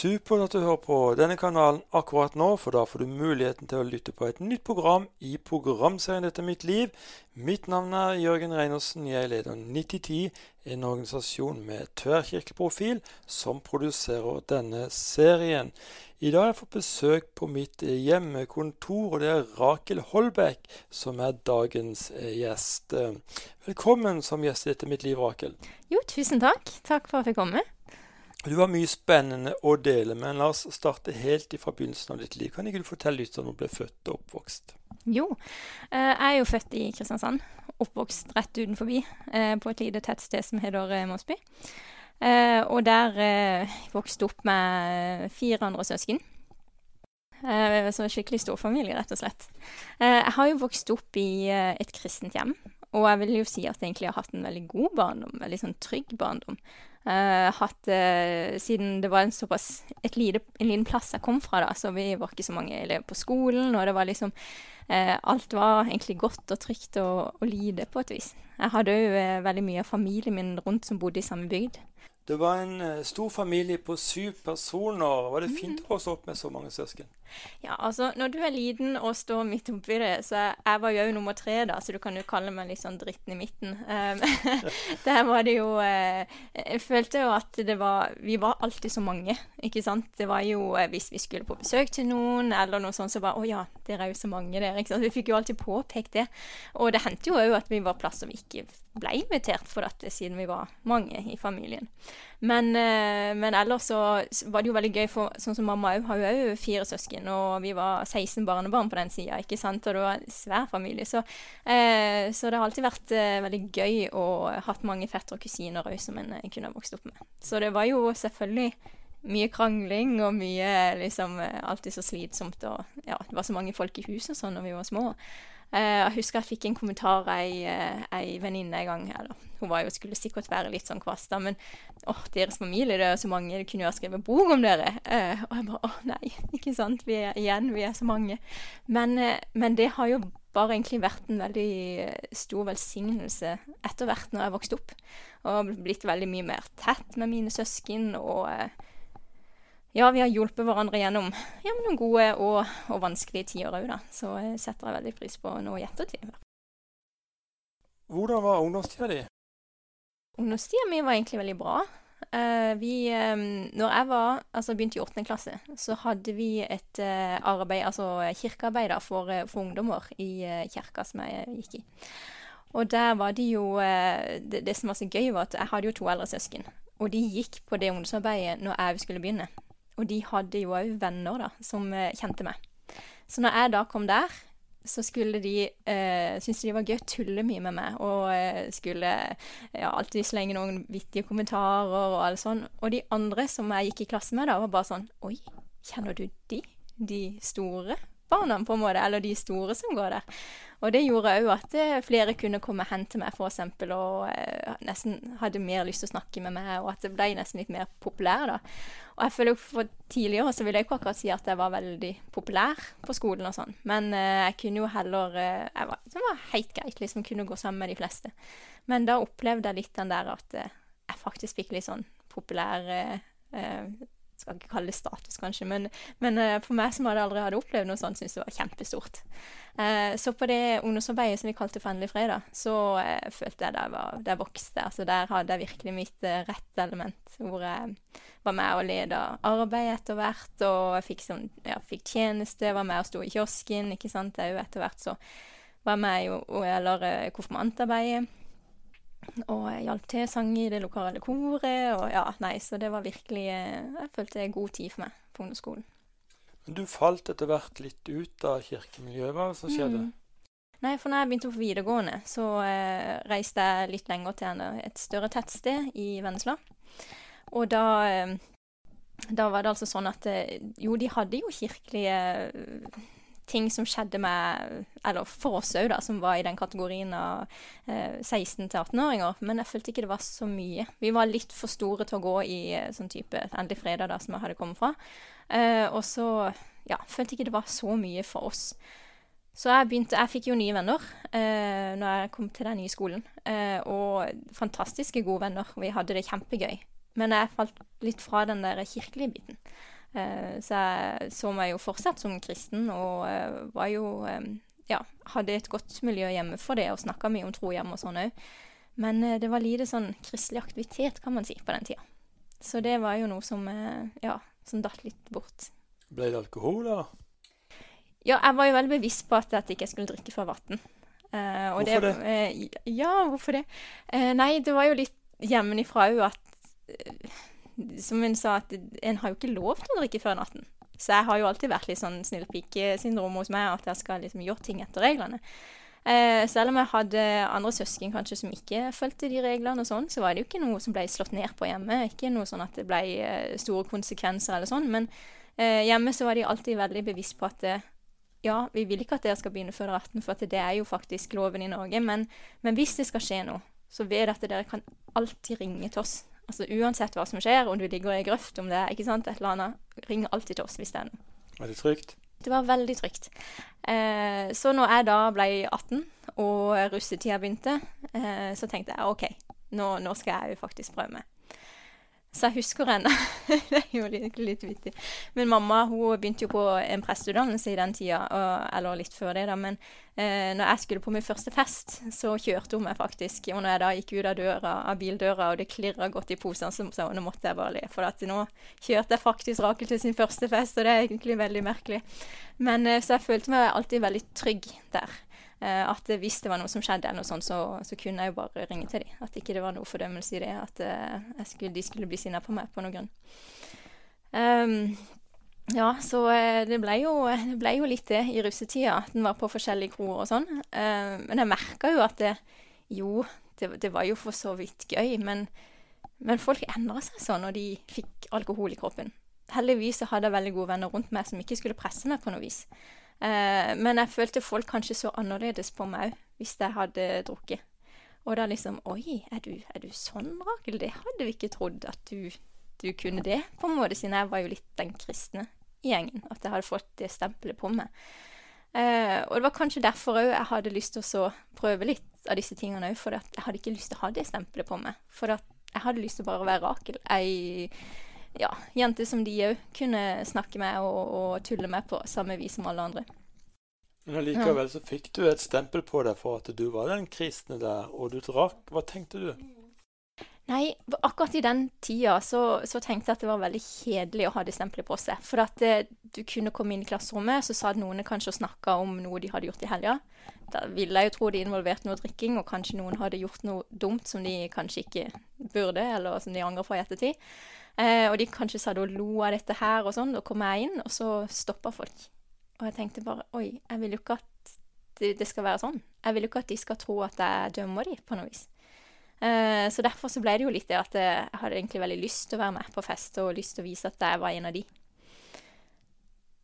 Supert at du hører på denne kanalen akkurat nå, for da får du muligheten til å lytte på et nytt program i programserien Dette er mitt liv. Mitt navn er Jørgen Reinersen. Jeg leder 9010, en organisasjon med tverrkirkeprofil som produserer denne serien. I dag har jeg fått besøk på mitt hjemmekontor, og det er Rakel Holbæk som er dagens gjest. Velkommen som gjest i Dette er mitt liv, Rakel. Jo, tusen takk. Takk for at jeg fikk komme. Du har mye spennende å dele, men la oss starte helt fra begynnelsen av ditt liv. Kan ikke du fortelle litt om du ble født og oppvokst? Jo, eh, jeg er jo født i Kristiansand. Oppvokst rett utenfor, eh, på et lite tettsted som heter eh, Mosby. Og der vokste opp med fire andre søsken. Så skikkelig stor familie, rett og slett. Jeg har jo vokst opp i et kristent hjem. Og jeg vil jo si at jeg egentlig har hatt en veldig god barndom, veldig sånn trygg barndom. Uh, hatt uh, Siden det var en såpass et lite, en liten plass jeg kom fra, da, så vi var ikke så mange elever på skolen, og det var liksom uh, Alt var egentlig godt og trygt og, og lite, på et vis. Jeg hadde jo veldig mye av familien min rundt som bodde i samme bygd. Det var en stor familie på syv personer. Var det fint å vokse opp med så mange søsken? Ja, altså, når du er liten og står midt oppi det, så jeg var jo nummer tre, da, så du kan jo kalle meg litt sånn dritten i midten. Um, der var det jo uh, Jeg følte jo at det var Vi var alltid så mange, ikke sant. Det var jo uh, hvis vi skulle på besøk til noen, eller noe sånt, så bare Å ja, dere er jo så mange, dere. Ikke sant. Vi fikk jo alltid påpekt det. Og det hendte jo òg at vi var plass vi ikke ble invitert for dette, siden vi var mange i familien. Men, uh, men ellers så var det jo veldig gøy, for sånn som mamma har jo òg fire søsken og vi var 16 barnebarn på den sida, ikke sant, og det var en svær familie. Så, eh, så det har alltid vært eh, veldig gøy og hatt mange fettere og kusiner òg som en kunne ha vokst opp med. Så det var jo selvfølgelig mye krangling og mye liksom eh, alltid så slitsomt, og ja, det var så mange folk i huset og sånn når vi var små. Uh, jeg husker jeg fikk en kommentar av ei, uh, ei venninne en gang. Eller, hun var jo, skulle sikkert være litt sånn kvasta, men åh, deres familie, det er så mange, det kunne jo ha skrevet bok om dere. Uh, og jeg bare åh, nei, ikke sant. Vi er igjen, vi er så mange. Men, men, det har jo bare egentlig vært en veldig stor velsignelse etter hvert når jeg vokste opp. Og blitt veldig mye mer tett med mine søsken. og ja, vi har hjulpet hverandre gjennom ja, noen gode og, og vanskelige tider òg, da. Så jeg setter jeg veldig pris på nå i ettertid. Hvordan var ungdomstida di? Ungdomstida mi var egentlig veldig bra. Uh, vi, um, når jeg var, altså begynte i åttende klasse, så hadde vi et uh, arbeid, altså kirkearbeid for, for, ungdommer i uh, kirka som jeg gikk i. Og der var det jo det, det, som var så gøy, var at jeg hadde jo to eldre søsken. Og de gikk på det ungdomsarbeidet når jeg skulle begynne. Og de hadde jo òg venner da, som eh, kjente meg. Så når jeg da kom der, så skulle de eh, syntes de var gøy å tulle mye med meg. Og eh, skulle ja, alltid slenge noen vittige kommentarer og alt sånn. Og de andre som jeg gikk i klasse med, da, var bare sånn Oi, kjenner du de? De store barna, på en måte. Eller de store som går der. Og det gjorde òg at eh, flere kunne komme hen til meg, f.eks., og eh, nesten hadde mer lyst til å snakke med meg, og at det ble nesten litt mer populær, da. Og jeg føler for tidligere så ville jeg ikke akkurat si at jeg var veldig populær på skolen og sånn, men eh, jeg kunne jo heller jeg var, Det var helt greit, liksom, kunne gå sammen med de fleste. Men da opplevde jeg litt den der at jeg faktisk fikk litt sånn populær skal ikke kalle det status, kanskje, men, men uh, for meg som hadde aldri hadde opplevd noe sånt, syntes det var kjempestort. Uh, så på det ungdomsarbeidet som vi kalte For endelig fredag, så uh, følte jeg det var, vokste. Altså der hadde jeg virkelig mitt rette element, hvor jeg var med og leda arbeid etter hvert, og jeg fikk, sånn, ja, fikk tjeneste, var med og sto i kiosken, ikke sant, er etter hvert så var jeg med i eller konfirmantarbeidet. Og jeg hjalp til, sang i det lokale koret, og ja, nei, så det var virkelig eh, Jeg følte det god tid for meg på ungdomsskolen. Men du falt etter hvert litt ut av kirkemiljøet. Hva som skjedde? Mm. Nei, for når jeg begynte på videregående, så eh, reiste jeg litt lenger til et større tettsted i Vennesla. Og da eh, da var det altså sånn at eh, jo, de hadde jo kirkelige ting som skjedde med Eller for oss òg, da, som var i den kategorien av eh, 16- 18-åringer. Men jeg følte ikke det var så mye. Vi var litt for store til å gå i eh, sånn type Endelig fredag, da, som jeg hadde kommet fra. Eh, og så ja, følte ikke det var så mye for oss. Så jeg begynte Jeg fikk jo nye venner eh, når jeg kom til den nye skolen. Eh, og fantastiske gode venner. Vi hadde det kjempegøy. Men jeg falt litt fra den der kirkelige biten. Eh, så jeg så meg jo fortsatt som kristen, og eh, var jo eh, Ja, hadde et godt miljø hjemme for det, og snakka mye om tro hjemme og sånn òg. Men det var lite sånn kristelig aktivitet, kan man si, på den tida. Så det var jo noe som Ja, som datt litt bort. Ble det alkohol, da? Ja, jeg var jo veldig bevisst på at jeg ikke skulle drikke fra vann. Eh, og Hvorfor det? eh, ja, hvorfor det? Eh, nei, det var jo litt hjemmefra òg at Som hun sa, at en har jo ikke lov til å drikke før natten. Så jeg har jo alltid vært litt sånn snillpikesyndrom hos meg, at jeg skal liksom gjøre ting etter reglene. Eh, selv om jeg hadde andre søsken kanskje som ikke fulgte de reglene, og sånn, så var det jo ikke noe som ble slått ned på hjemme. Ikke noe sånn at det ble eh, store konsekvenser eller sånn. Men eh, hjemme så var de alltid veldig bevisst på at eh, ja, vi vil ikke at dere skal begynne før dere er 18, for det er jo faktisk loven i Norge. Men, men hvis det skal skje noe, så vet at dere kan alltid ringe til oss. Altså Uansett hva som skjer, om du ligger i grøft, om det er ikke sant, et eller annet, ring alltid til oss hvis det er noe. Var det trygt? Det var veldig trygt. Eh, så når jeg da ble 18 og russetida begynte, eh, så tenkte jeg OK, nå, nå skal jeg jo faktisk prøve meg. Så jeg husker henne. det er jo litt, litt vittig. Men mamma hun begynte jo på en presteutdannelse i den tida, og, eller litt før det, da. Men eh, når jeg skulle på min første fest, så kjørte hun meg faktisk. Og når jeg da gikk ut av døra, av bildøra, og det klirra godt i posene, så sa hun nå måtte jeg bare le. For at nå kjørte jeg faktisk Rakel til sin første fest, og det er egentlig veldig merkelig. Men eh, så jeg følte meg alltid veldig trygg der. Eh, at hvis det var noe som skjedde, eller noe sånt, så, så kunne jeg jo bare ringe til dem. At ikke det var noe fordømmelse i det, at eh, skulle, de skulle bli sinna på meg på noen grunn. Um, ja, så eh, det ble, jo, det ble jo litt det i russetida. at en var på forskjellige kroer og sånn. Eh, men jeg merka jo at det, jo, det, det var jo for så vidt gøy, men, men folk endra seg sånn når de fikk alkohol i kroppen. Heldigvis så hadde jeg veldig gode venner rundt meg som ikke skulle presse meg på noe vis. Eh, men jeg følte folk kanskje så annerledes på meg òg hvis jeg hadde drukket. Og da liksom Oi, er du, er du sånn, Rakel? Det hadde vi ikke trodd at du, du kunne det, på en måte, siden jeg var jo litt den kristne gjengen. At jeg hadde fått det stempelet på meg. Eh, og det var kanskje derfor òg jeg hadde lyst til å prøve litt av disse tingene òg, for jeg hadde ikke lyst til å ha det stempelet på meg. For jeg hadde lyst til bare å være Rakel. Ei ja, jenter som de òg kunne snakke med og, og tulle med på samme vis som alle andre. Men allikevel så fikk du et stempel på deg for at du var den kristne der, og du drakk. Hva tenkte du? Nei, akkurat i den tida så, så tenkte jeg at det var veldig kjedelig å ha det stempelet på seg. For at eh, du kunne komme inn i klasserommet, så satt noen kanskje og snakka om noe de hadde gjort i helga. Da ville jeg jo tro de involverte noe drikking, og kanskje noen hadde gjort noe dumt som de kanskje ikke burde, eller som de angrer på i ettertid. Eh, og de kanskje satt og lo av dette her og sånn. Da kom jeg inn, og så stoppa folk. Og jeg tenkte bare Oi, jeg vil jo ikke at det, det skal være sånn. Jeg vil jo ikke at de skal tro at jeg dømmer dem på noe vis. Eh, så derfor så ble det jo litt det at jeg hadde egentlig veldig lyst til å være med på fest og lyst til å vise at jeg var en av de.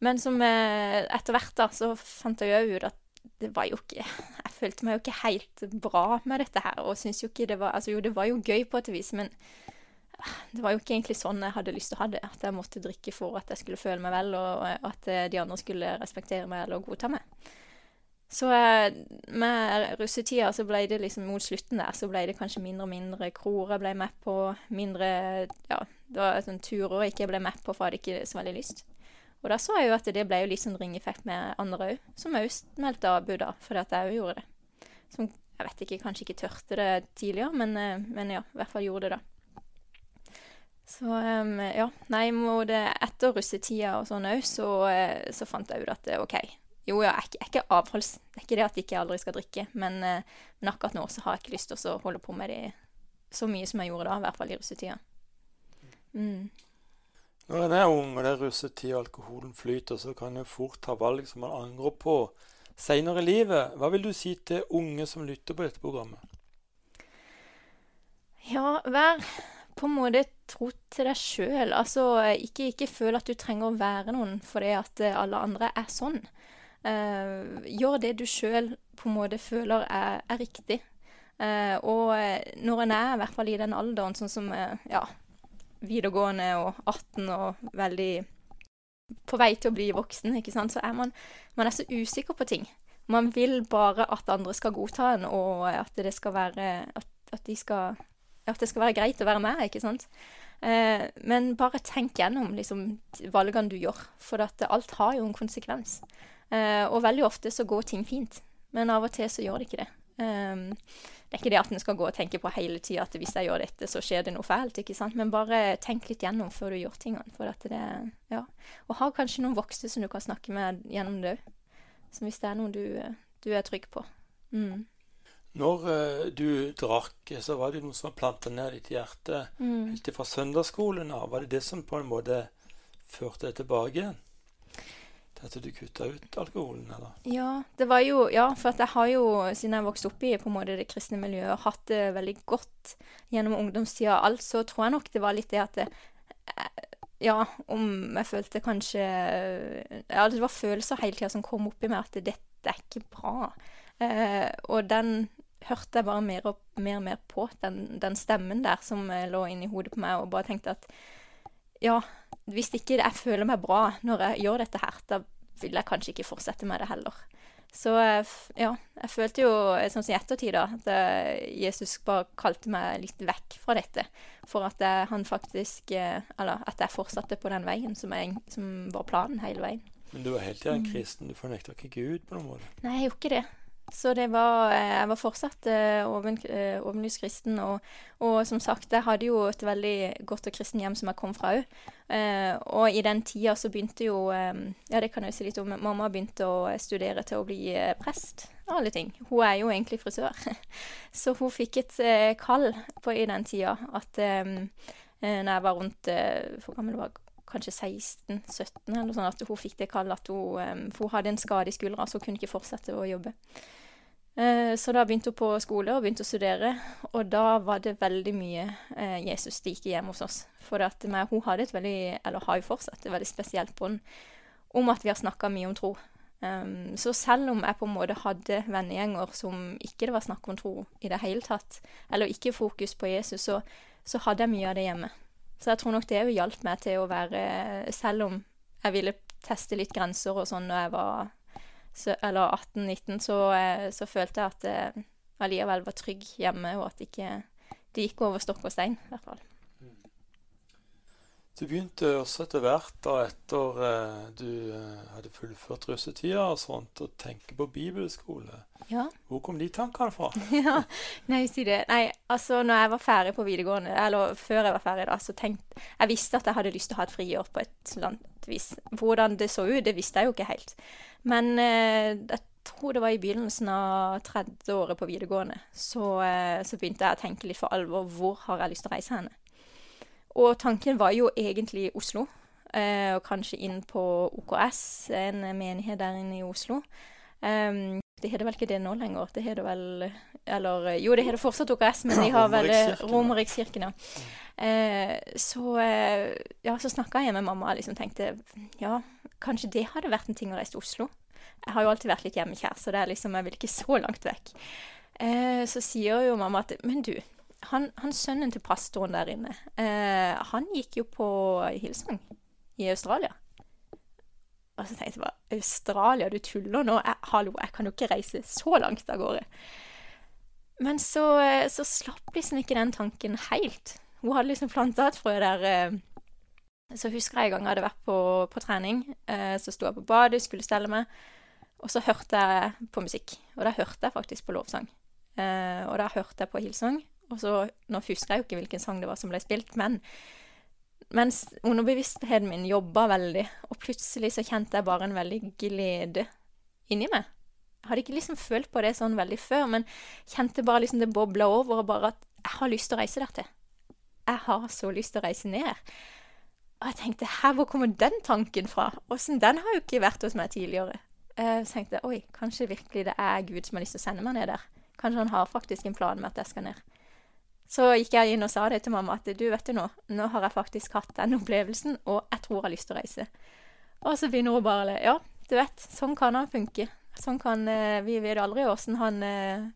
Men som eh, etter hvert da, så fant jeg jo ut at det var jo ikke Jeg følte meg jo ikke helt bra med dette her, og syns jo ikke det var Altså jo, det var jo gøy på et vis, men det var jo ikke egentlig sånn jeg hadde lyst til å ha det. At jeg måtte drikke for at jeg skulle føle meg vel, og at eh, de andre skulle respektere meg eller godta meg. Så eh, med russetida så ble det liksom mot slutten der, så ble det kanskje mindre og mindre kroer jeg ble med på. Mindre Ja, det var sånn turer jeg ikke ble med på, for jeg hadde ikke så veldig lyst. Og da så jeg jo at det ble jo litt sånn ringeffekt med andre òg, som òg meldte avbud da, fordi at jeg òg gjorde det. Som jeg vet ikke, kanskje ikke tørte det tidligere, men, men ja, i hvert fall gjorde det da. Så um, ja. Nei, mot etter russetida og sånn òg, så, så, fant jeg ut at OK. Jo, ja, jeg er ikke avholds... Det er ikke det at jeg ikke aldri skal drikke, men, men, akkurat nå så har jeg ikke lyst til å holde på med det så mye som jeg gjorde da, i hvert fall i russetida. Mm. Når en er ung, og det er russetid og alkoholen flyter, så kan en fort ta valg som man angrer på seinere i livet. Hva vil du si til unge som lytter på dette programmet? Ja, vær på en måte tro til deg sjøl. Altså, ikke, ikke føl at du trenger å være noen fordi at eh, alle andre er sånn. Uh, gjør det du sjøl på en måte føler er, er riktig. Uh, og når en er i hvert fall i den alderen, sånn som uh, ja, videregående og 18 og veldig på vei til å bli voksen, ikke sant, så er man, man er så usikker på ting. Man vil bare at andre skal godta en, og at det skal være At, at de skal at det skal være greit å være med, ikke sant. Eh, men bare tenk gjennom liksom, valgene du gjør, for at alt har jo en konsekvens. Eh, og veldig ofte så går ting fint, men av og til så gjør det ikke det. Um, det er ikke det at en skal gå og tenke på hele tida at hvis jeg gjør dette, så skjer det noe fælt. ikke sant? Men bare tenk litt gjennom før du gjør tingene. For at det, ja. Og ha kanskje noen voksne som du kan snakke med gjennom det òg. Hvis det er noe du, du er trygg på. Mm. Når uh, du drakk, så var det noe som planta ned ditt hjerte mm. helt fra søndagsskolen av. Var det det som på en måte førte deg tilbake igjen? At du kutta ut alkoholen, eller? Ja, det var jo Ja, for jeg har jo, siden jeg vokste opp i på en måte det kristne miljøet, hatt det veldig godt gjennom ungdomstida. Altså tror jeg nok det var litt det at det, eh, ja, om jeg følte kanskje Ja, det var følelser hele tida som kom opp i meg at dette er ikke bra. Eh, og den hørte jeg bare mer og mer, mer på, den, den, stemmen der som eh, lå inni hodet på meg, og bare tenkte at ja, hvis ikke jeg føler meg bra når jeg gjør dette her, da vil jeg kanskje ikke fortsette med det heller. Så eh, ja, jeg følte jo sånn som i ettertid, da, at eh, Jesus bare kalte meg litt vekk fra dette. For at jeg, han faktisk Eller at jeg fortsatte på den veien som, jeg, som var planen hele veien. Men du var helt igjen mm. kristen? Du fornekta ikke Gud på noen måte? Nei, jeg gjorde ikke det. Så det var eh, Jeg var fortsatt eh, åpen, eh, åpenlyst kristen. Og, og, som sagt, jeg hadde jo et veldig godt og kristen hjem som jeg kom fra òg. og i den tida så begynte jo Ja, det kan jeg si litt om. Mamma begynte å studere til å bli prest. Alle ting. Hun er jo egentlig frisør. så hun fikk et kall på i den tida at når jeg var rundt Hvor gammel var jeg? Kanskje 16-17 eller sånn at hun fikk det kallet at hun, for hun hadde en skade i skuldra, så hun kunne ikke fortsette å jobbe. Eh, så da begynte hun på skole og begynte å studere, og da var det veldig mye eh, Jesus det gikk hjemme hos oss. For at med, hun hadde et veldig, eller har jo fortsatt, et veldig spesielt bånd om at vi har snakka mye om tro. Um, så selv om jeg på en måte hadde vennegjenger som ikke det var snakk om tro i det hele tatt, eller ikke fokus på Jesus, så, så hadde jeg mye av det hjemme. Så jeg tror nok det òg hjalp meg til å være Selv om jeg ville teste litt grenser og sånn når jeg var 18-19, så, eh, så, følte jeg at jeg eh, allikevel var trygg hjemme, og at ikke, det gikk over stokk og stein, i hvert fall. Du begynte også etter hvert, da etter eh, du uh, hadde fullført russetida, og sånt, å tenke på bibelskole. Ja. Hvor kom de tankene fra? ja, Nei, si det. Nei, altså, når jeg var ferdig på videregående, eller før jeg var ferdig, da, så tenkte Jeg visste at jeg hadde lyst til å ha et friår på et eller annet vis. Hvordan det så ut, det visste jeg jo ikke helt. Men eh, jeg tror det var i begynnelsen av tredje året på videregående, så, så begynte jeg å tenke litt for alvor. Hvor har jeg lyst til å reise henne? Og tanken var jo egentlig Oslo, eh, og kanskje inn på OKS, en menighet der inne i Oslo. Um, det heter vel ikke det nå lenger. Det heter vel Eller jo, det heter fortsatt OKS, men de har vel Romerikskirken, ja. Eh, så eh, ja, så snakka jeg med mamma og liksom tenkte ja, kanskje det hadde vært en ting å reise til Oslo. Jeg har jo alltid vært litt hjemmekjær, så det er liksom, jeg vil ikke så langt vekk. Eh, så sier jo mamma at men du, han, han, sønnen til pastoren der inne, eh, han gikk jo på Hillsong i Australia. Og så tenkte jeg bare Australia, du tuller nå? Jeg, hallo, jeg kan jo ikke reise så langt av gårde. Men så, eh, så, slapp liksom ikke den tanken helt. Hun hadde liksom planta et frø der. Eh, så husker jeg en gang jeg hadde vært på, på trening. Eh, så sto jeg på badet, skulle stelle meg. Og så hørte jeg på musikk. Og da hørte jeg faktisk på lovsang. og da hørte jeg på Hillsong. Og så, Nå husker jeg jo ikke hvilken sang det var som ble spilt, men mens underbevisstheten min jobba veldig, og plutselig så kjente jeg bare en veldig glede inni meg. Jeg hadde ikke liksom følt på det sånn veldig før, men kjente bare liksom det bobla over, og bare at jeg har lyst til å reise der til. Jeg har så lyst til å reise ned. Og jeg tenkte her, hvor kommer den tanken fra? Åssen den har jo ikke vært hos meg tidligere. Jeg tenkte oi, kanskje virkelig det er Gud som har lyst til å sende meg ned der. Kanskje han har faktisk en plan med at jeg skal ned. Så gikk jeg inn og sa det til mamma at du, vet du nå, nå har jeg faktisk hatt den opplevelsen, og jeg tror jeg har lyst til å reise. Og så begynner hun bare. Ja, du vet, sånn kan han funke. Sånn kan eh, Vi vet aldri åssen han, eh,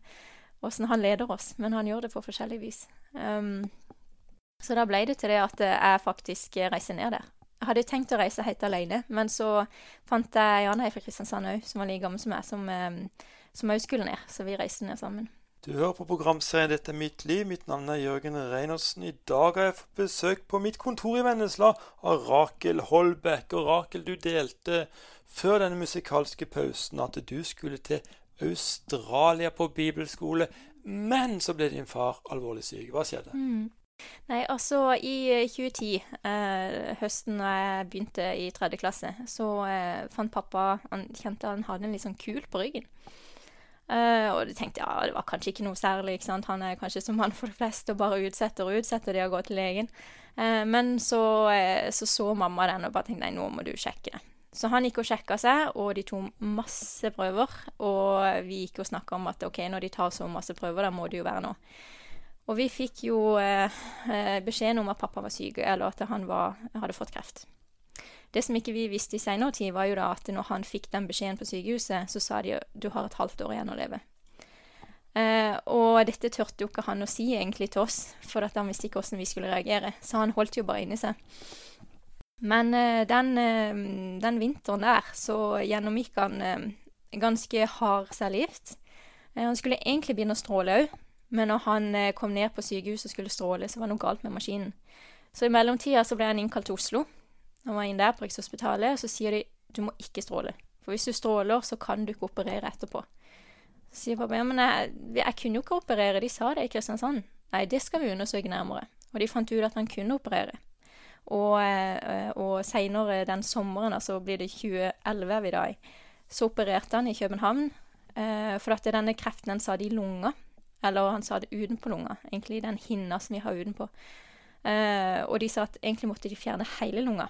han leder oss, men han gjør det på forskjellig vis. Um, så da ble det til det at jeg faktisk reiser ned der. Jeg hadde tenkt å reise helt alene, men så fant jeg Janne fra Kristiansand òg, som var like gammel som meg, som òg skulle ned. Så vi reiste ned sammen. Du hører på programserien 'Dette er mitt liv'. Mitt navn er Jørgen Reinersen. I dag har jeg fått besøk på mitt kontor i Vennesla av Rakel Holbæk. Og Rakel, du delte før denne musikalske pausen at du skulle til Australia på bibelskole. Men så ble din far alvorlig syk. Hva skjedde? Mm. Nei, altså i 2010, eh, høsten da jeg begynte i tredje klasse, så eh, fant pappa Han kjente han hadde en litt sånn kul på ryggen. Eh, og de tenkte ja, det var kanskje ikke noe særlig. ikke sant? Han er kanskje som mann for de fleste og bare utsetter og utsetter det å gå til legen. Uh, men så, uh, så, så mamma den og bare tenkte nei, nå må du sjekke det. Så han gikk og sjekka seg, og de tok masse prøver. Og vi gikk og snakka om at ok, når de tar så masse prøver, da må det jo være noe. Og vi fikk jo beskjeden om at pappa var syk, eller at han var, hadde fått kreft. Det som ikke vi visste i seinere tid, var jo da at når han fikk den beskjeden på sykehuset, så sa de du har et halvt år igjen å leve. Eh, og dette turte jo ikke han å si egentlig til oss, for han visste ikke hvordan vi skulle reagere. Så han holdt jo bare inni seg. Men eh, den, eh, den, vinteren der så gjennomgikk han ganske hard cellegift. Han skulle egentlig begynne å stråle òg, men når han kom ned på sykehuset og skulle stråle, så var det noe galt med maskinen. Så i mellomtida ble han innkalt til Oslo. Han var inn der på Rikshospitalet, og så sier de du må ikke stråle. For hvis du stråler, så kan du ikke operere etterpå. Så sier pappa ja, men jeg, jeg kunne jo ikke operere, de sa det i Kristiansand. Nei, det skal vi undersøke nærmere. Og de fant ut at han kunne operere. Og, eh, og seinere den sommeren, altså blir det 2011 er vi da i, så opererte han i København. Eh, for at denne kreften han sa i lunga. Eller han sa det utenpå lunga, egentlig den hinna som vi har utenpå. Eh, og de sa at egentlig måtte de fjerne hele lunga.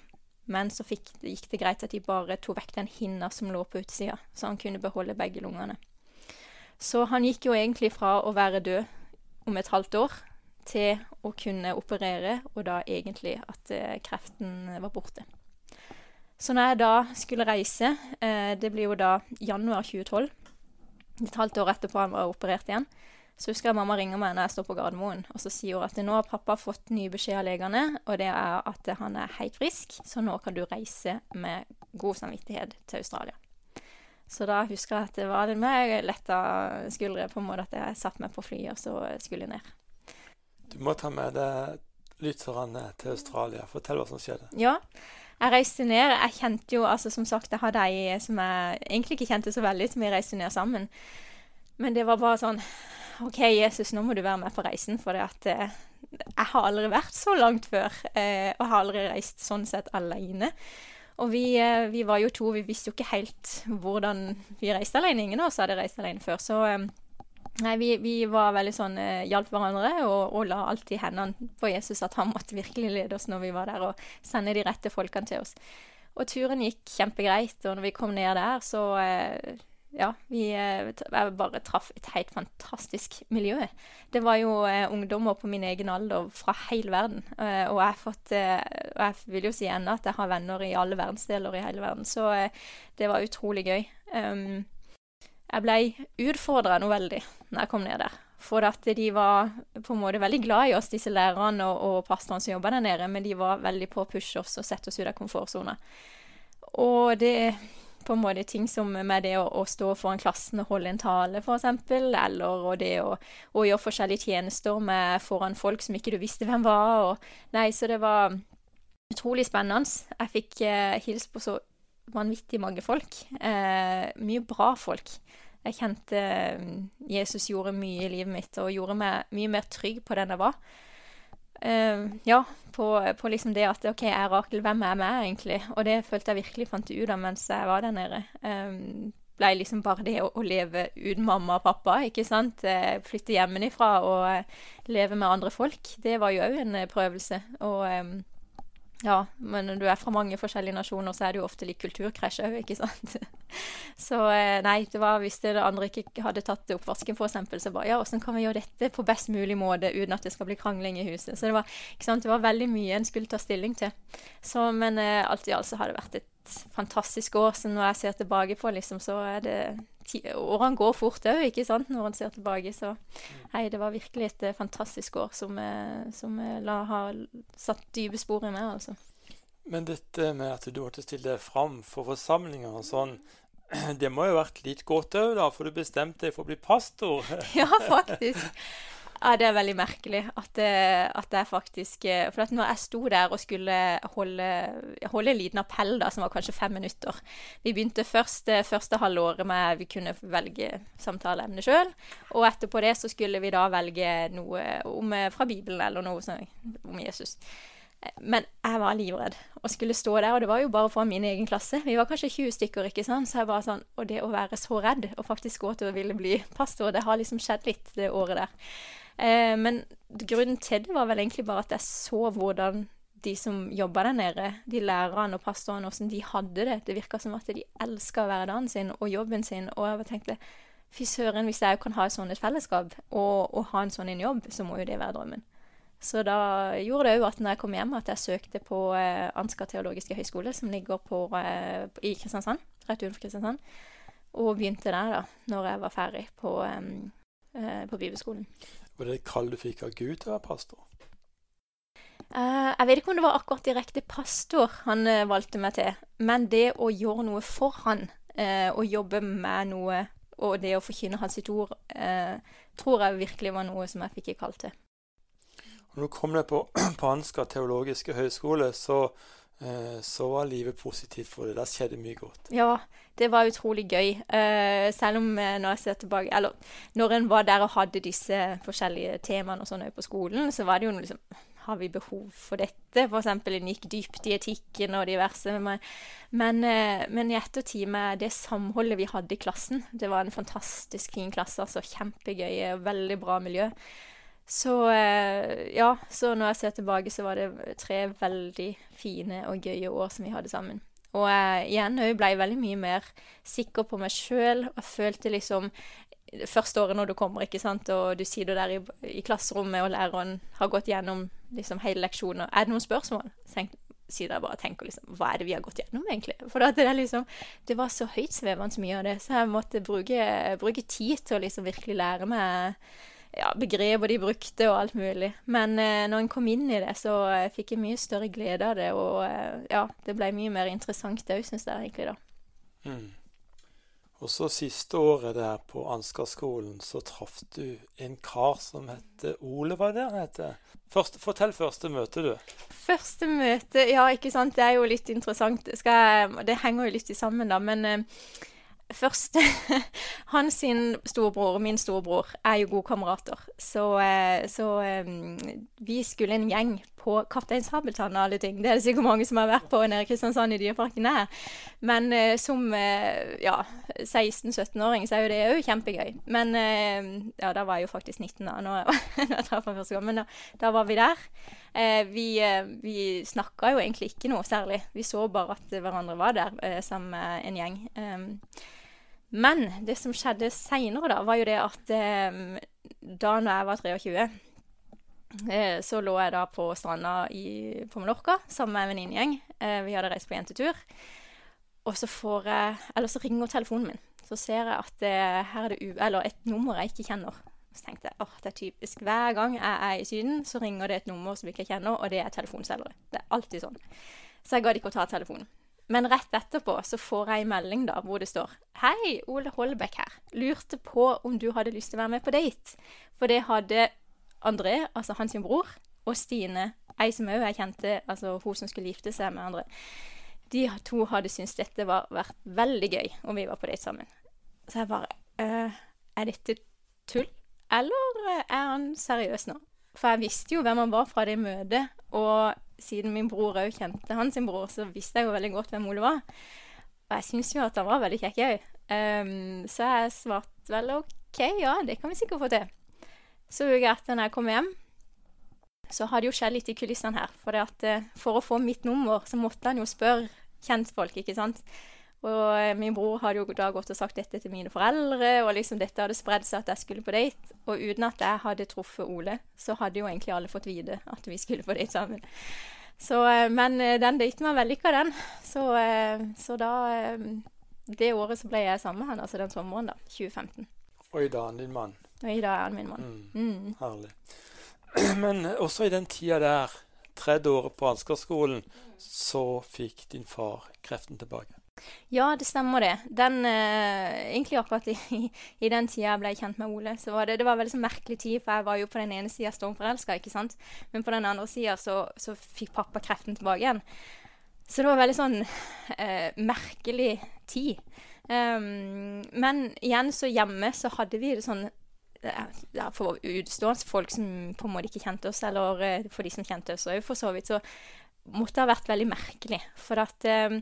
Men så fikk, gikk det greit at de bare tok vekk den hinna som lå på utsida, så han kunne beholde begge lungene. Så han gikk jo egentlig fra å være død om et halvt år til å kunne operere, og da egentlig at eh, kreften var borte. Så når jeg da skulle reise, eh, det blir jo da januar 2012, et halvt år etterpå han var operert igjen, så husker jeg mamma ringer meg når jeg står på Gardermoen, og så sier hun at nå har pappa fått ny beskjed av legene, og det er at han er helt frisk, så nå kan du reise med god samvittighet til Australia. Så da husker jeg at det var litt mer letta skuldre, på en måte at jeg satte meg på flyet og så skulle ned. Du må ta med deg lytterne til Australia. Fortell hva som skjedde. Ja. Jeg reiste ned. Jeg kjente jo, altså som sagt, jeg hadde ei som jeg egentlig ikke kjente så veldig, som vi reiste ned sammen. Men det var bare sånn OK, Jesus, nå må du være med på reisen, for det at eh, jeg har aldri vært så langt før. Eh, og har aldri reist sånn sett alene. Og vi, eh, vi, var jo to, vi visste jo ikke helt hvordan vi reiste alene. Ingen av oss hadde reist alene før. Så eh, nei, vi, vi, var veldig sånn eh, hjalp hverandre og, og la alltid hendene på Jesus, at han måtte virkelig lede oss når vi var der, og sende de rette folkene til oss. Og turen gikk kjempegreit, og når vi kom ned der, så eh, ja, vi jeg eh, bare traff et helt fantastisk miljø. Det var jo eh, ungdommer på min egen alder fra hele verden. Eh, og, jeg fått, eh, jeg vil jo si ennå at jeg har venner i alle verdensdeler i hele verden. Så eh, det var utrolig gøy. Um, jeg ble utfordra noe veldig når jeg kom ned der. For at de var på en måte veldig glad i oss, disse lærerne og, og pastorene som jobba der nede, men de var veldig på å pushe oss og sette oss ut av komfortsona. Og det på en måte ting som med det å, å stå foran klassen og holde en tale, f.eks., eller og det å, å, gjøre forskjellige tjenester med foran folk som ikke du visste hvem var. Og, nei, så det var utrolig spennende. Jeg fikk eh, hilst på så vanvittig mange folk. Eh, mye bra folk. Jeg kjente eh, Jesus gjorde mye i livet mitt, og gjorde meg mye mer trygg på den jeg var. Uh, ja, på, på, liksom det at OK, jeg er Rakel, hvem er meg egentlig? Og det følte jeg virkelig fant ut av mens jeg var der nede. Um, ble liksom bare det å, å, leve uten mamma og pappa, ikke sant. Uh, flytte hjemmefra og uh, leve med andre folk. Det var jo òg en prøvelse. Og um, ja, men når du er fra mange forskjellige nasjoner, så er det jo ofte litt kulturkrasj òg, ikke sant. så eh, nei, det var hvis det andre ikke hadde tatt oppvasken, f.eks., så bare ja, åssen kan vi gjøre dette på best mulig måte uten at det skal bli krangling i huset. Så det var, det var veldig mye en skulle ta stilling til. Så, men eh, alt i alt så har det vært et fantastisk år. Så når jeg ser tilbake på, liksom, så er det Årene går fort òg, ikke sant, når en ser tilbake. Så hei, det var virkelig et uh, fantastisk år som, uh, som uh, la, har satt dype spor i meg, altså. Men dette med at du måtte stille deg fram for forsamlinger og sånn, det må jo ha vært litt godt òg, da, for du bestemte deg for å bli pastor. ja, faktisk. Ja, det er veldig merkelig at, det, at jeg faktisk eh, For at når jeg sto der og skulle holde, holde en liten appell, da, som var kanskje fem minutter Vi begynte først første halvåret med vi kunne velge samtaleemne sjøl. Og etterpå det så skulle vi da velge noe om, fra Bibelen eller noe sånn, om Jesus. Men jeg var livredd og skulle stå der, og det var jo bare for min egen klasse. Vi var kanskje 20 stykker, ikke sant. Så jeg bare sånn Og det å være så redd og faktisk gå til å ville bli pastor, det har liksom skjedd litt det året der. Eh, men grunnen til det var vel egentlig bare at jeg så hvordan de som jobba der nede, de lærerne og pastorene, hvordan de hadde det. Det virka som at de elska hverdagen sin og jobben sin. Og jeg tenkte fy søren, hvis jeg kan ha et sånt fellesskap og, og, ha en sånn jobb, så må jo det være drømmen. Så da gjorde det òg at når jeg kom hjem, at jeg søkte på eh, Ansgar teologiske høgskole, som ligger på, eh, i Kristiansand, rett utenfor Kristiansand, og begynte der da, når jeg var ferdig på, eh, på bibelskolen. Var det et kall du fikk av Gud til å være pastor? Uh, jeg vet ikke om det var akkurat direkte pastor han uh, valgte meg til, men det å gjøre noe for han, uh, å jobbe med noe, og det å forkynne hans sitt ord, tror jeg virkelig var noe som jeg fikk i kall til. Når du kom deg på, Panska teologiske høgskole, så Eh, så var livet positivt for deg. Der skjedde mye godt. Ja, det var utrolig gøy. Uh, selv om uh, når jeg ser tilbake Eller når en var der og hadde disse forskjellige temaene og sånn på skolen, så var det jo liksom Har vi behov for dette? Eksempel en gikk dypt i etikken og diverse. Men, men, men i ettertid med det samholdet vi hadde i klassen Det var en fantastisk fin klasse, altså. Kjempegøy. og Veldig bra miljø. Så eh, ja, så når jeg ser tilbake, så var det tre veldig fine og gøye år som vi hadde sammen. Og jeg igjen òg blei veldig mye mer sikker på meg sjøl og følte liksom første året når du kommer, ikke sant, og du sitter der i, i klasserommet, og læreren har gått gjennom liksom hele leksjonen, er det noen spørsmål? Tenk, sitter jeg bare og tenker liksom Hva er det vi har gått gjennom, egentlig? For det, liksom, det var så høytsvevende mye av det, så jeg måtte bruke, bruke tid til å liksom virkelig lære meg ja, begreper de brukte og alt mulig. Men eh, når en kom inn i det, så eh, fikk jeg mye større glede av det. Og eh, ja, det ble mye mer interessant òg, syns jeg egentlig, da. Mm. Og så siste året der på Ansgar-skolen, så traff du en kar som heter Ole, hva det han heter? Første, fortell første møte, du. Første møte, ja, ikke sant. Det er jo litt interessant. Jeg, det henger jo litt sammen, da. Men eh, Først Hans sin storebror og min storebror er jo gode kamerater. Så, eh, så um, vi skulle en gjeng på Kaptein Sabeltann og alle ting. Det er det sikkert mange som har vært på nede i Kristiansand i Dyreparken her. Men uh, som uh, ja, 16-17-åring så er jo det òg kjempegøy. Men uh, ja, da var jeg jo faktisk 19 da når, jeg traff ham første gang. Men da, da, var vi der. vi vi snakka jo egentlig ikke noe særlig. Vi så bare at hverandre var der sammen med en gjeng. Um, men det som skjedde seinere, da, var jo det at eh, da når jeg var 23, eh, så lå jeg da på stranda i, på Mallorca sammen med en venninnegjeng. Eh, vi hadde reist på jentetur. Og så får jeg Eller så ringer telefonen min. Så ser jeg at eh, her er det u... Eller et nummer jeg ikke kjenner. Så tenkte jeg åh, det er typisk. Hver gang jeg er i Syden, så ringer det et nummer som jeg ikke kjenner, og det er telefonselgere. Det er alltid sånn. Så jeg gadd ikke å ta telefonen. Men rett etterpå så får jeg en melding da, hvor det står Hei, Ole Holbæk her. Lurte på om du hadde lyst til å være med på date. For det hadde André, altså hans bror, og Stine, ei som òg jeg kjente, altså hun som skulle gifte seg med André. De to hadde syntes dette var vært veldig gøy om vi var på date sammen. Så jeg bare øh, Er dette tull? Eller er han seriøs nå? For jeg visste jo hvem han var fra det møtet, og siden min bror òg kjente hans bror, så visste jeg jo veldig godt hvem Ole var. Og jeg syns jo at han var veldig kjekk òg. Um, ehm, så jeg svarte vel OK, ja, det kan vi sikkert få til. Så uka etter når jeg kom hjem, så har det jo skjedd litt i kulissene her. For, at, uh, for å få mitt nummer, så måtte han jo spørre kjentfolk, ikke sant. Og min bror hadde jo da gått og sagt dette til mine foreldre, og liksom dette hadde spredd seg at jeg skulle på date. Og uten at jeg hadde truffet Ole, så hadde jo egentlig alle fått vite at vi skulle på date sammen. Så, eh, men eh, den daten var vellykka, den. Så, eh, så, da Det året så ble jeg sammen med han, altså den sommeren, da. 2015. Og i dag er han din mann. Og i dag er han min mann. Mm. Mm. Herlig. Men også i den tida der, tredje året på Ansgarskolen, så fikk din far kreften tilbake. Ja, det stemmer det. Den, eh, egentlig akkurat i, i, den tida jeg ble kjent med Ole, så var det, det var veldig sånn merkelig tid, for jeg var jo på den ene sida stormforelska, ikke sant. Men på den andre sida så, så, fikk pappa kreften tilbake igjen. Så det var veldig sånn eh, merkelig tid. Um, men igjen, så hjemme så hadde vi det sånn ja, For utstående folk som på en måte ikke kjente oss, eller eh, for de som kjente oss òg, for så vidt, så måtte ha vært veldig merkelig. For, at, eh,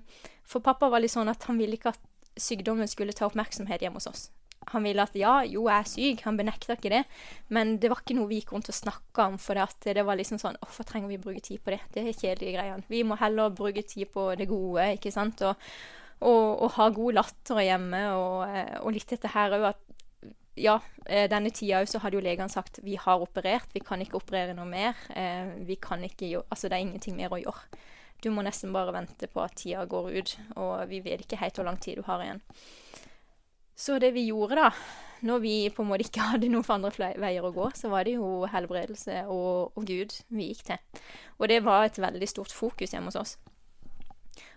for pappa var litt sånn at han ville ikke at sykdommen skulle ta oppmerksomhet hjemme hos oss. Han ville at ja, jo, jeg er syk, han benekta ikke det, men det var ikke noe vi gikk rundt og snakka om, for det, det var liksom sånn Hvorfor trenger vi å bruke tid på det? Det er kjedelige greiene. Vi må heller bruke tid på det gode, ikke sant, og, og, og ha god latter hjemme, og, eh, og litt dette her òg at ja, eh, denne tida så hadde jo legene sagt vi har operert, vi kan ikke operere noe mer. Eh, vi kan ikke gjøre, altså Det er ingenting mer å gjøre. Du må nesten bare vente på at tida går ut, og vi vet ikke helt hvor lang tid du har igjen. Så det vi gjorde, da, når vi på en måte ikke hadde noen andre veier å gå, så var det jo helbredelse og, og Gud vi gikk til. Og det var et veldig stort fokus hjemme hos oss.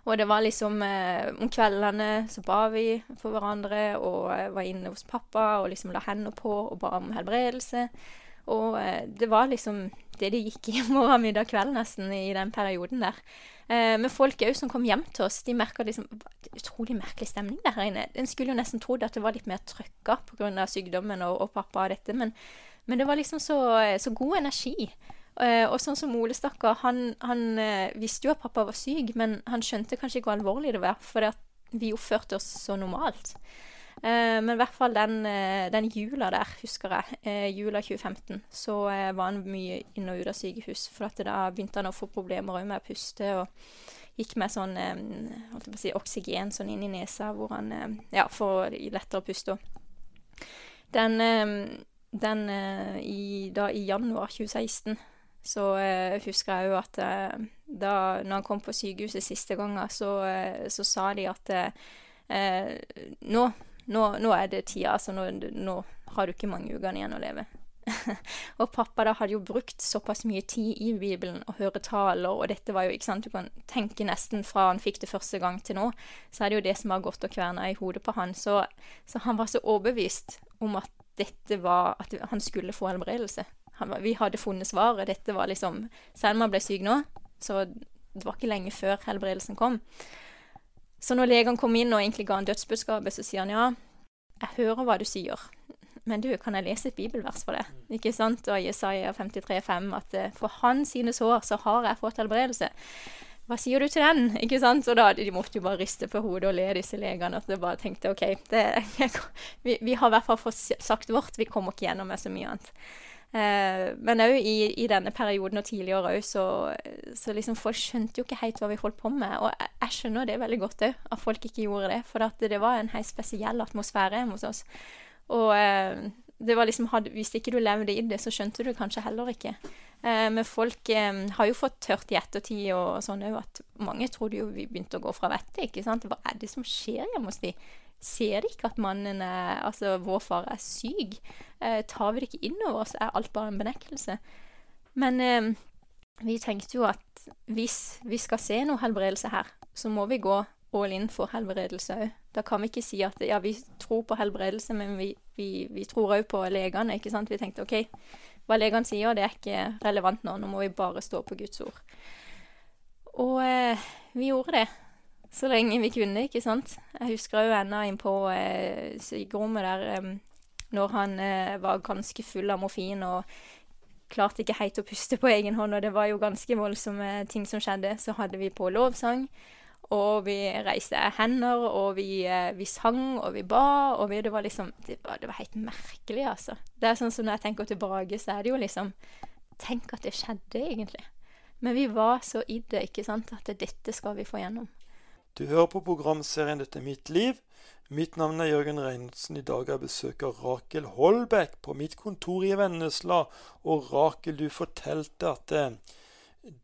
Og det var liksom eh, Om kveldene så ba vi for hverandre og eh, var inne hos pappa og liksom la hendene på og ba om helbredelse. Og eh, det var liksom det det gikk i morgen, middag, kveld nesten i den perioden der. Eh, men folk òg som kom hjem til oss, de merka liksom utrolig merkelig stemning der inne. En skulle jo nesten trodd at det var litt mer trøkka pga. sykdommen og, og, pappa og dette, men, men det var liksom så, så god energi. Uh, og sånn som Ole, stakkar, han, han uh, visste jo at pappa var syk, men han skjønte kanskje ikke hvor alvorlig det var, for vi oppførte oss så normalt. Uh, men i hvert fall den, den jula der, husker jeg, jula 2015, så var han mye inn og ut av sykehus. For da begynte han å få problemer med å puste, og gikk med sånn holdt jeg på å si, oksygen sånn inn i nesa, hvor han ja, får lettere å puste. Den, den i, da i januar 2016 så eh, husker jeg jo at eh, da når han kom på sykehuset siste gangen, så, eh, så sa de at eh, nå, nå, nå, er det tida, altså nå, nå, har du ikke mange ukene igjen å leve. og pappa da hadde jo brukt såpass mye tid i Bibelen og høre taler, og dette var jo, ikke sant, du kan tenke nesten fra han fikk det første gang til nå, så er det jo det som har gått og kverna i hodet på han. Så, så han var så overbevist om at dette var At han skulle få helbredelse vi hadde funnet svaret. Dette var liksom Selma ble syk nå, så det var ikke lenge før helbredelsen kom. Så når legene kom inn og egentlig ga han dødsbudskapet, så sier han ja, jeg hører hva du sier, men du, kan jeg lese et bibelvers for det? Ikke sant? Og Jesaja 53,5 at eh, for hans sine sår så har jeg fått helbredelse. Hva sier du til den? Ikke sant? Og da de måtte jo bare riste på hodet og le, disse legene. At de bare tenkte OK, det, vi, vi, har i hvert fall fått sagt vårt. Vi kommer ikke gjennom med så mye annet. Eh, men òg i, i, denne perioden og tidligere òg, så, så liksom folk skjønte jo ikke helt hva vi holdt på med. Og jeg, skjønner det veldig godt òg, at folk ikke gjorde det. For det var en helt spesiell atmosfære hjemme hos oss. Og eh, det var liksom, hadde, hvis ikke du levde i det, så skjønte du kanskje heller ikke. Eh, men folk eh, har jo fått tørt i ettertid og sånn òg at mange trodde jo vi begynte å gå fra vettet. ikke sant? Hva er det som skjer hjemme hos de? Ser de ikke at mannen er, altså vår far er syk? Eh, tar vi det ikke inn over oss? Er alt bare en benektelse? Men eh, vi tenkte jo at hvis vi skal se noe helbredelse her, så må vi gå all in for helbredelse òg. Da kan vi ikke si at ja, vi tror på helbredelse, men vi, vi, vi tror òg på legene. ikke sant? Vi tenkte OK, hva legene sier, det er ikke relevant nå. Nå må vi bare stå på Guds ord. Og eh, vi gjorde det så lenge vi kunne, ikke sant. Jeg husker jo ennå innpå eh, sykerommet der eh, når han eh, var ganske full av morfin og klarte ikke helt å puste på egen hånd, og det var jo ganske voldsomme ting som skjedde. Så hadde vi på lovsang, og vi reiste hender, og vi, eh, vi sang, og vi ba, og vi, det var liksom det var, det var, helt merkelig, altså. Det er sånn som når jeg tenker tilbake, så er det jo liksom Tenk at det skjedde, egentlig. Men vi var så i det, ikke sant, at dette skal vi få gjennom. Du hører på programserien 'Dette er mitt liv'. Mitt navn er Jørgen Reinertsen. I dag har jeg besøk av Rakel Holbæk på mitt kontor i Vennesla. Og Rakel, du fortalte at eh,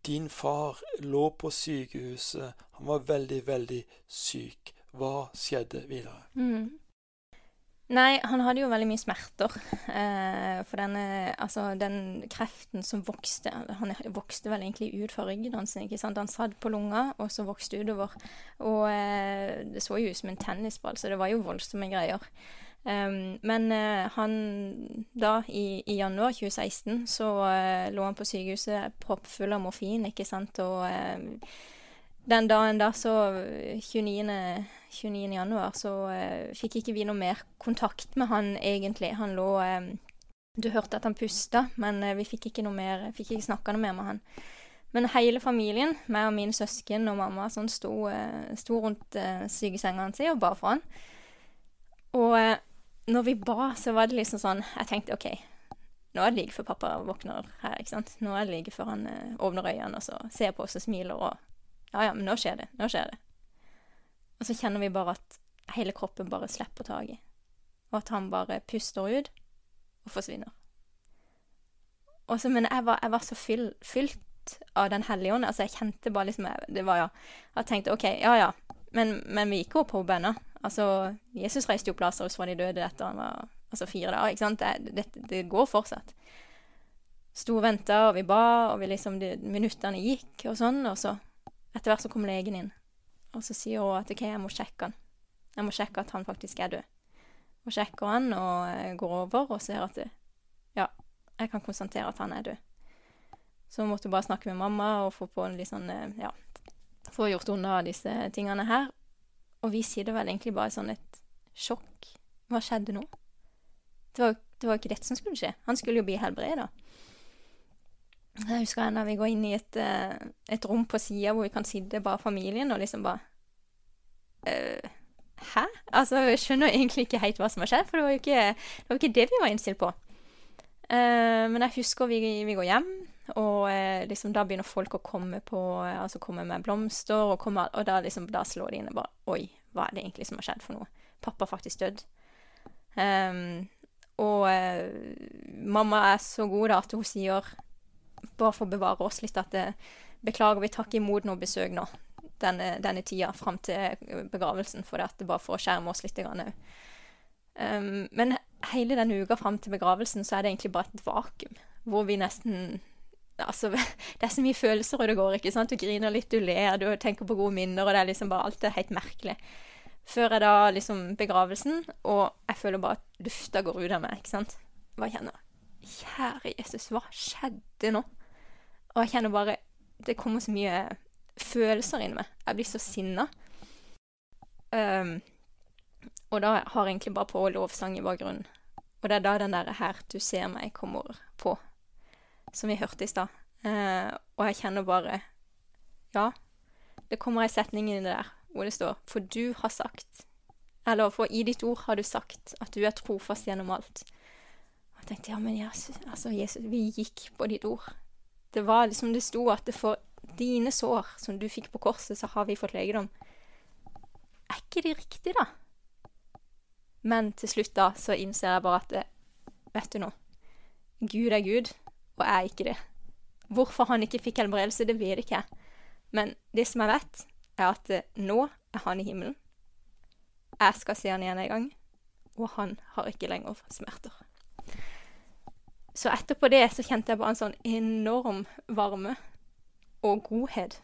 din far lå på sykehuset. Han var veldig, veldig syk. Hva skjedde videre? Mm. Nei, han hadde jo veldig mye smerter. Eh, for denne, altså, den kreften som vokste Han vokste vel egentlig ut fra ryggen hans. ikke sant? Han satt på lunga, og så vokste utover. Og eh, det så jo ut som en tennisball, så det var jo voldsomme greier. Um, men uh, han da, i, i, januar 2016, så uh, lå han på sykehuset proppfull av morfin, ikke sant, og uh, den dagen da, så 29. 29. januar, så uh, fikk ikke vi noe mer kontakt med han egentlig. Han lå um, Du hørte at han pusta, men uh, vi fikk ikke noe mer, fikk ikke snakka noe mer med han. Men hele familien, meg og mine søsken og mamma, sånn sto, uh, sto rundt sykesenga hans og ba for han. Og når vi ba, så var det liksom sånn Jeg tenkte OK, nå er det like før pappa våkner her, ikke sant. Nå er det like før han åpner øynene og så ser på oss og smiler og Ja ja, men nå skjer det. Nå skjer det. Og så kjenner vi bare at hele kroppen bare slipper taket. Og at han bare puster ut og forsvinner. Og så, men jeg var, jeg var så fyll, fylt av Den hellige ånd. Altså, jeg kjente bare liksom Det var ja Jeg tenkte OK, ja ja, men, men vi gikk jo på ennå. Altså, Jesus reiste jo opp Lasarus fra de døde etter han var altså fire dager. ikke sant? Det, det, det går fortsatt. Sto og venta, og vi ba, og vi liksom, de, minuttene gikk, og sånn. Og så etter hvert så kom legen inn. Og så sier hun at OK, jeg må sjekke han. Jeg må sjekke at han faktisk er død. Og sjekker han og eh, går over og ser at ja, jeg kan konstatere at han er død. Så måtte hun bare snakke med mamma og få på en litt sånn, eh, ja, få gjort unna disse tingene her. Og vi sitter vel egentlig bare sånn et sjokk. Hva skjedde nå? Det var, det var ikke dette som skulle skje. Han skulle jo bli helbreda. Jeg husker ennå vi går inn i et, uh, et rom på sida hvor vi kan sitte bare familien, og liksom bare uh, Hæ? Altså, jeg skjønner egentlig ikke helt hva som har skjedd, for det var jo ikke det, var ikke det vi var innstilt på. Uh, men jeg husker vi, vi går hjem, og liksom da begynner folk å komme på Altså komme med blomster, og, komme, og da, liksom, da slår de inn og bare Oi, hva er det egentlig som har skjedd for noe? Pappa er faktisk dødd. Um, og mamma er så god da at hun sier bare for å bevare oss litt at det, Beklager, vi tar ikke imot noe besøk nå denne, denne tida fram til begravelsen, for det er bare for å skjerme oss litt. òg. um, men hele denne uka fram til begravelsen så er det egentlig bare et vakuum, hvor vi nesten Altså, det er så mye følelser, og det går, ikke sant. Du griner litt, du ler, du tenker på gode minner, og det er liksom bare Alt er helt merkelig. Før er da liksom begravelsen, og jeg føler bare at lufta går ut av meg, ikke sant. Hva kjenner Kjære Jesus, hva skjedde nå? Og jeg kjenner bare Det kommer så mye følelser inni meg. Jeg blir så sinna. Um, og da har jeg egentlig bare på lovsang i bakgrunnen. Og det er da den derre 'Her du ser meg' kommer på, som vi hørte i stad. Uh, og jeg kjenner bare Ja, det kommer ei setning inni der hvor det står 'For du har sagt' Eller 'For i ditt ord har du sagt at du er trofast gjennom alt' tenkte ja, men Jesus, altså, Jesus, vi gikk på ditt ord. Det var liksom det sto at det for dine sår som du fikk på korset, så har vi fått legedom. Er ikke det riktig, da? Men til slutt da så innser jeg bare at vet du noe, Gud er Gud, og jeg er ikke det. Hvorfor han ikke fikk helbredelse, det vet ikke jeg. Men det som jeg vet, er at eh, nå er han i himmelen. Jeg skal se han igjen en gang, og han har ikke lenger smerter. Så etterpå det så kjente jeg bare en sånn enorm varme og godhet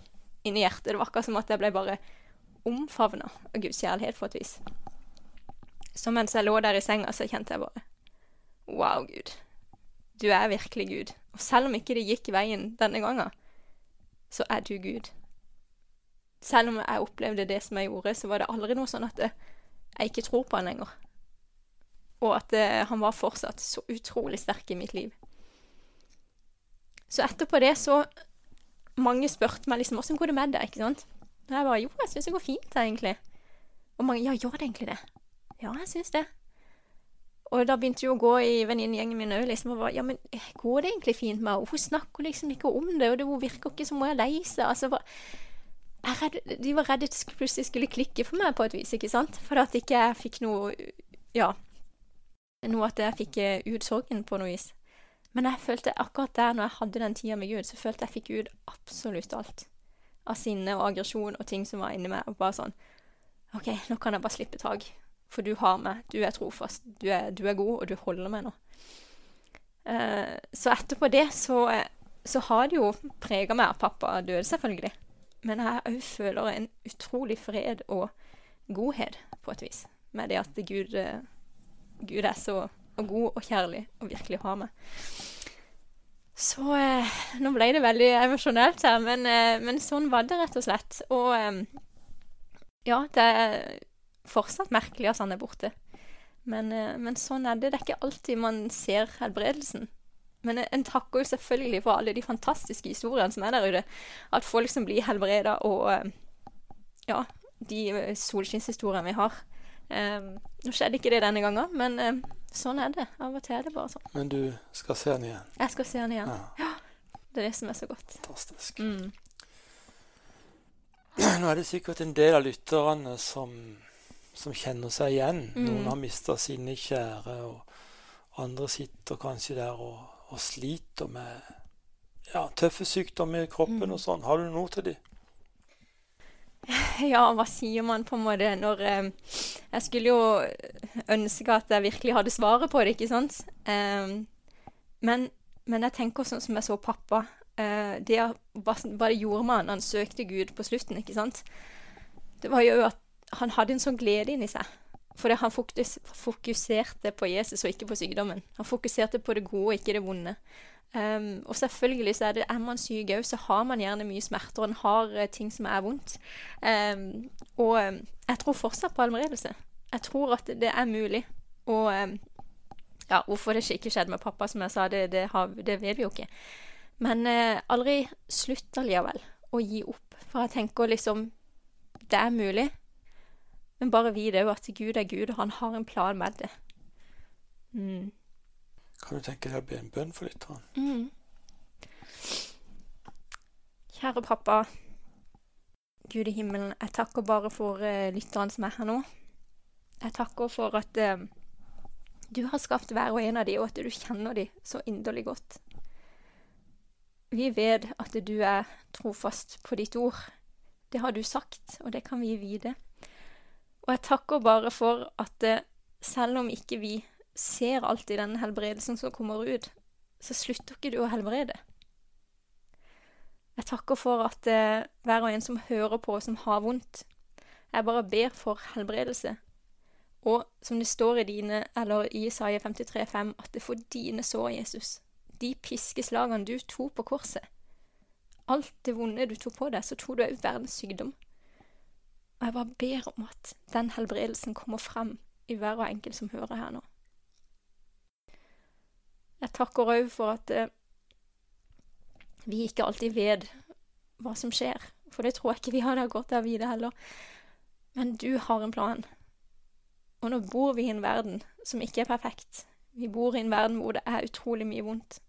inni hjertet. Det var akkurat som at jeg ble bare omfavna av Guds kjærlighet på et vis. Så mens jeg lå der i senga, så kjente jeg bare Wow, Gud. Du er virkelig Gud. Og selv om ikke det gikk veien denne gangen, så er du Gud. Selv om jeg opplevde det som jeg gjorde, så var det aldri noe sånn at jeg ikke tror på han lenger og at eh, han var fortsatt så utrolig sterk i mitt liv. Så etterpå det så Mange spurte meg liksom 'Åssen går det med deg?' ikke sant? Og jeg bare 'Jo, jeg syns det går fint, egentlig'. Og mange 'Ja, gjør det egentlig det?' Ja, jeg syns det. Og da begynte jo å gå i venninnegjengen min òg, liksom, og bare 'Ja, men går det egentlig fint med henne?' Hun snakker liksom ikke om det, og det, hun virker ikke som hun er lei seg. Altså, de var redde det plutselig skulle klikke for meg på et vis, ikke sant? For at ikke jeg fikk noe Ja, noe at jeg fikk eh, ut sorgen på noe vis. Men jeg følte akkurat der, når jeg hadde den tida med Gud, så følte jeg fikk ut absolutt alt. Av sinne og aggresjon og ting som var inni meg. Og bare sånn OK, nå kan jeg bare slippe tak. For du har meg, du er trofast, du er, du er god, og du holder meg nå. Uh, så etterpå det så, så har det jo prega meg at pappa døde, selvfølgelig. Men jeg òg føler en utrolig fred og godhet, på et vis, med det at Gud, eh, Gud er så god og kjærlig og virkelig har meg. Så eh, nå ble det veldig emosjonelt her, men, eh, men, sånn var det rett og slett. Og eh, ja, det er fortsatt merkelig at han er borte. Men, eh, men, sånn er det. Det er ikke alltid man ser helbredelsen. Men en takker jo selvfølgelig for alle de fantastiske historiene som er der ute. At folk som blir helbreda, og eh, ja, de eh, solskinnshistoriene vi har. Um, nå skjedde ikke det denne gangen, men um, sånn er det. Av og til er det bare sånn. Men du skal se den igjen? Jeg skal se den igjen. Ja. ja. Det er det som er så godt. Fantastisk. Mm. Nå er det sikkert en del av lytterne som som kjenner seg igjen. Mm. Noen har mista sine kjære, og andre sitter kanskje der og, og sliter med ja, tøffe sykdommer i kroppen mm. og sånn. Har du noe til dem? Ja, hva sier man på en måte når eh, Jeg skulle jo ønske at jeg virkelig hadde svaret på det, ikke sant? Eh, men, men, jeg tenker sånn som jeg så pappa. Eh, det hva, hva det gjorde med han han søkte Gud på slutten, ikke sant? Det var jo at han hadde en sånn glede inni seg. Fordi han fokuserte på Jesus og ikke på sykdommen. Han fokuserte på det gode og ikke det vonde. Um, og selvfølgelig så er det, er man syk òg, så har man gjerne mye smerter. Og en har uh, ting som er vondt. Um, og um, jeg tror fortsatt på helbredelse. Jeg tror at det, er mulig. Og ja, hvorfor det ikke skjedde med pappa, som jeg sa, det, det, har, det vet vi jo ikke. Men uh, aldri slutt allikevel å gi opp. For jeg tenker liksom Det er mulig. Men bare vit òg at Gud er Gud, og han har en plan med det. Mm. Kan du tenke deg å be en bønn for lytteren? Mm. Kjære pappa. Gud i himmelen, jeg takker bare for uh, lytterne som er her nå. Jeg takker for at uh, du har skapt hver og en av dem, og at du kjenner dem så inderlig godt. Vi vet at du er trofast på ditt ord. Det har du sagt, og det kan vi vite. Og jeg takker bare for at uh, selv om ikke vi ser alltid den helbredelsen som kommer ut, så slutter ikke du å helbrede. Jeg takker for at eh, hver og en som hører på, som har vondt, jeg bare ber for helbredelse. Og som det står i dine, eller i Isaiah 53,5, at det får dine sår, Jesus, de piskeslagene du tok på korset, alt det vonde du tok på deg, så tok du òg verdens sykdom. Og jeg bare ber om at den helbredelsen kommer frem i hver og enkelt som hører her nå. Jeg takker òg for at eh, vi ikke alltid vet hva som skjer, for det tror jeg ikke vi hadde gått av videre heller. Men du har en plan. Og nå bor vi i en verden som ikke er perfekt. Vi bor i en verden hvor det er utrolig mye vondt.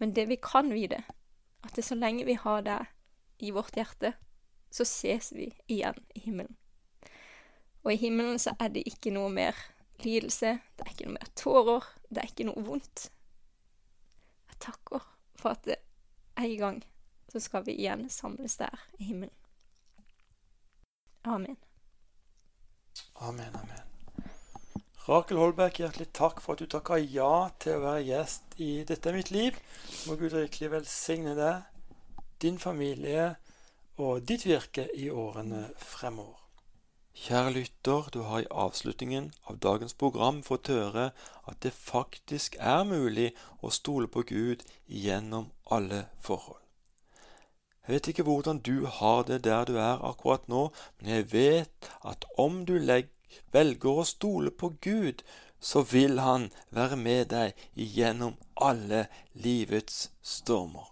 Men det vi kan vite, at det så lenge vi har det i vårt hjerte, så ses vi igjen i himmelen. Og i himmelen så er det ikke noe mer lidelse, det er ikke noe mer tårer, det er ikke noe vondt. Jeg takker for at det en gang så skal vi igjen samles der i himmelen. Amen. Amen, amen. Rakel Holberg, hjertelig takk for at du takka ja til å være gjest i Dette er mitt liv. Må Gud rikelig velsigne deg, din familie og ditt virke i årene fremover. Kjære lytter, du har i avslutningen av dagens program fått høre at det faktisk er mulig å stole på Gud gjennom alle forhold. Jeg vet ikke hvordan du har det der du er akkurat nå, men jeg vet at om du velger å stole på Gud, så vil Han være med deg gjennom alle livets stormer.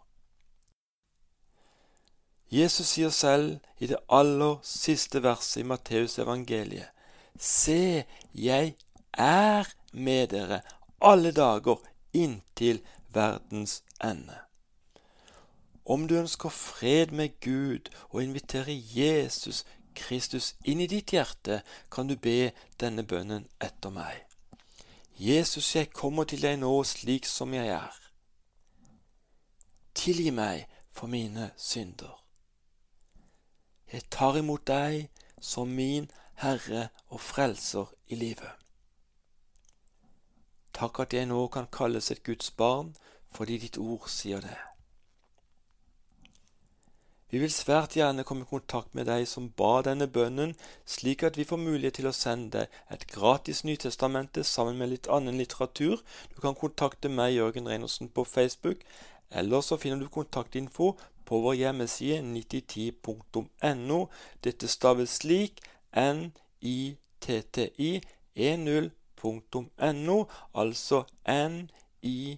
Jesus sier selv i det aller siste verset i Matteus evangeliet, Se, jeg er med dere alle dager inntil verdens ende. Om du ønsker fred med Gud og inviterer Jesus Kristus inn i ditt hjerte, kan du be denne bønnen etter meg. Jesus, jeg kommer til deg nå slik som jeg er. Tilgi meg for mine synder. Jeg tar imot deg som min Herre og Frelser i livet. Takk at jeg nå kan kalles et Guds barn fordi ditt ord sier det. Vi vil svært gjerne komme i kontakt med deg som ba denne bønnen, slik at vi får mulighet til å sende et gratis Nytestamentet sammen med litt annen litteratur. Du kan kontakte meg, Jørgen Reinersen, på Facebook, eller så finner du kontaktinfo på vår hjemmeside 9010.no. Dette staves slik n-i-t-t-i e0.no, altså n-i-t-t-i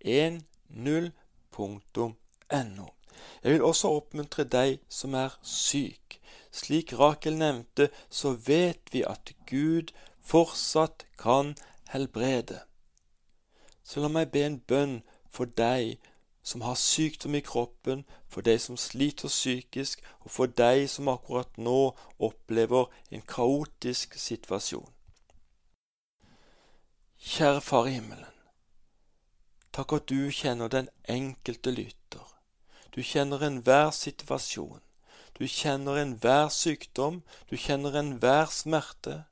10.no. Jeg vil også oppmuntre deg som er syk. Slik Rakel nevnte, så vet vi at Gud fortsatt kan helbrede. Så la meg be en bønn for deg som har sykdom i kroppen, for deg som sliter psykisk, og for deg som akkurat nå opplever en kaotisk situasjon. Kjære Far i himmelen. Takk at du kjenner den enkelte lytter. Du kjenner enhver situasjon. Du kjenner enhver sykdom. Du kjenner enhver smerte.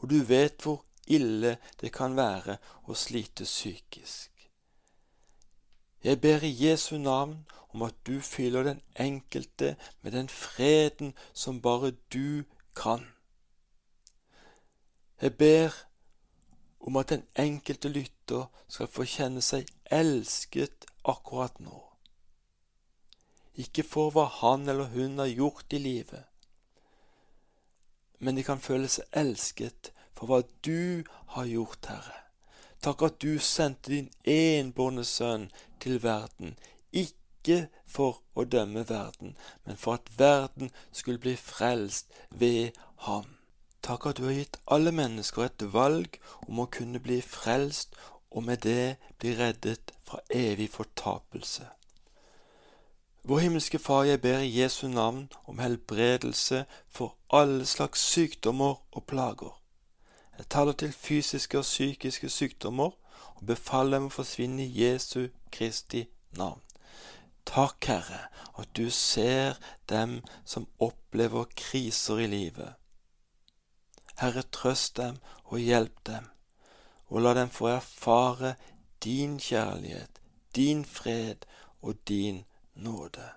Og du vet hvor ille det kan være å slite psykisk. Jeg ber i Jesu navn om at du fyller den enkelte med den freden som bare du kan. Jeg ber om at den enkelte lytter skal få kjenne seg elsket akkurat nå. Ikke for hva han eller hun har gjort i livet, men de kan føle seg elsket for hva du har gjort, Herre. Takk at du sendte din enbårne sønn til verden, ikke for å dømme verden, men for at verden skulle bli frelst ved ham. Takk at du har gitt alle mennesker et valg om å kunne bli frelst, og med det bli reddet fra evig fortapelse. Vår himmelske Far, jeg ber i Jesu navn om helbredelse for alle slags sykdommer og plager. Jeg taler til fysiske og psykiske sykdommer og befaler dem å forsvinne i Jesu Kristi navn. Takk, Herre, at du ser dem som opplever kriser i livet. Herre, trøst dem og hjelp dem, og la dem få erfare din kjærlighet, din fred og din nåde.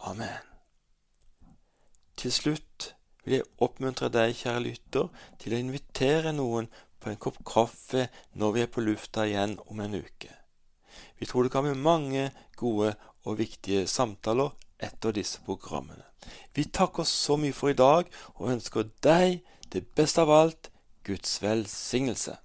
Amen. Til slutt vil jeg oppmuntre deg, kjære lytter, til å invitere noen på en kopp kaffe når vi er på lufta igjen om en uke. Vi tror det kan bli mange gode og viktige samtaler etter disse programmene. Vi takker så mye for i dag og ønsker deg det beste av alt Guds velsignelse.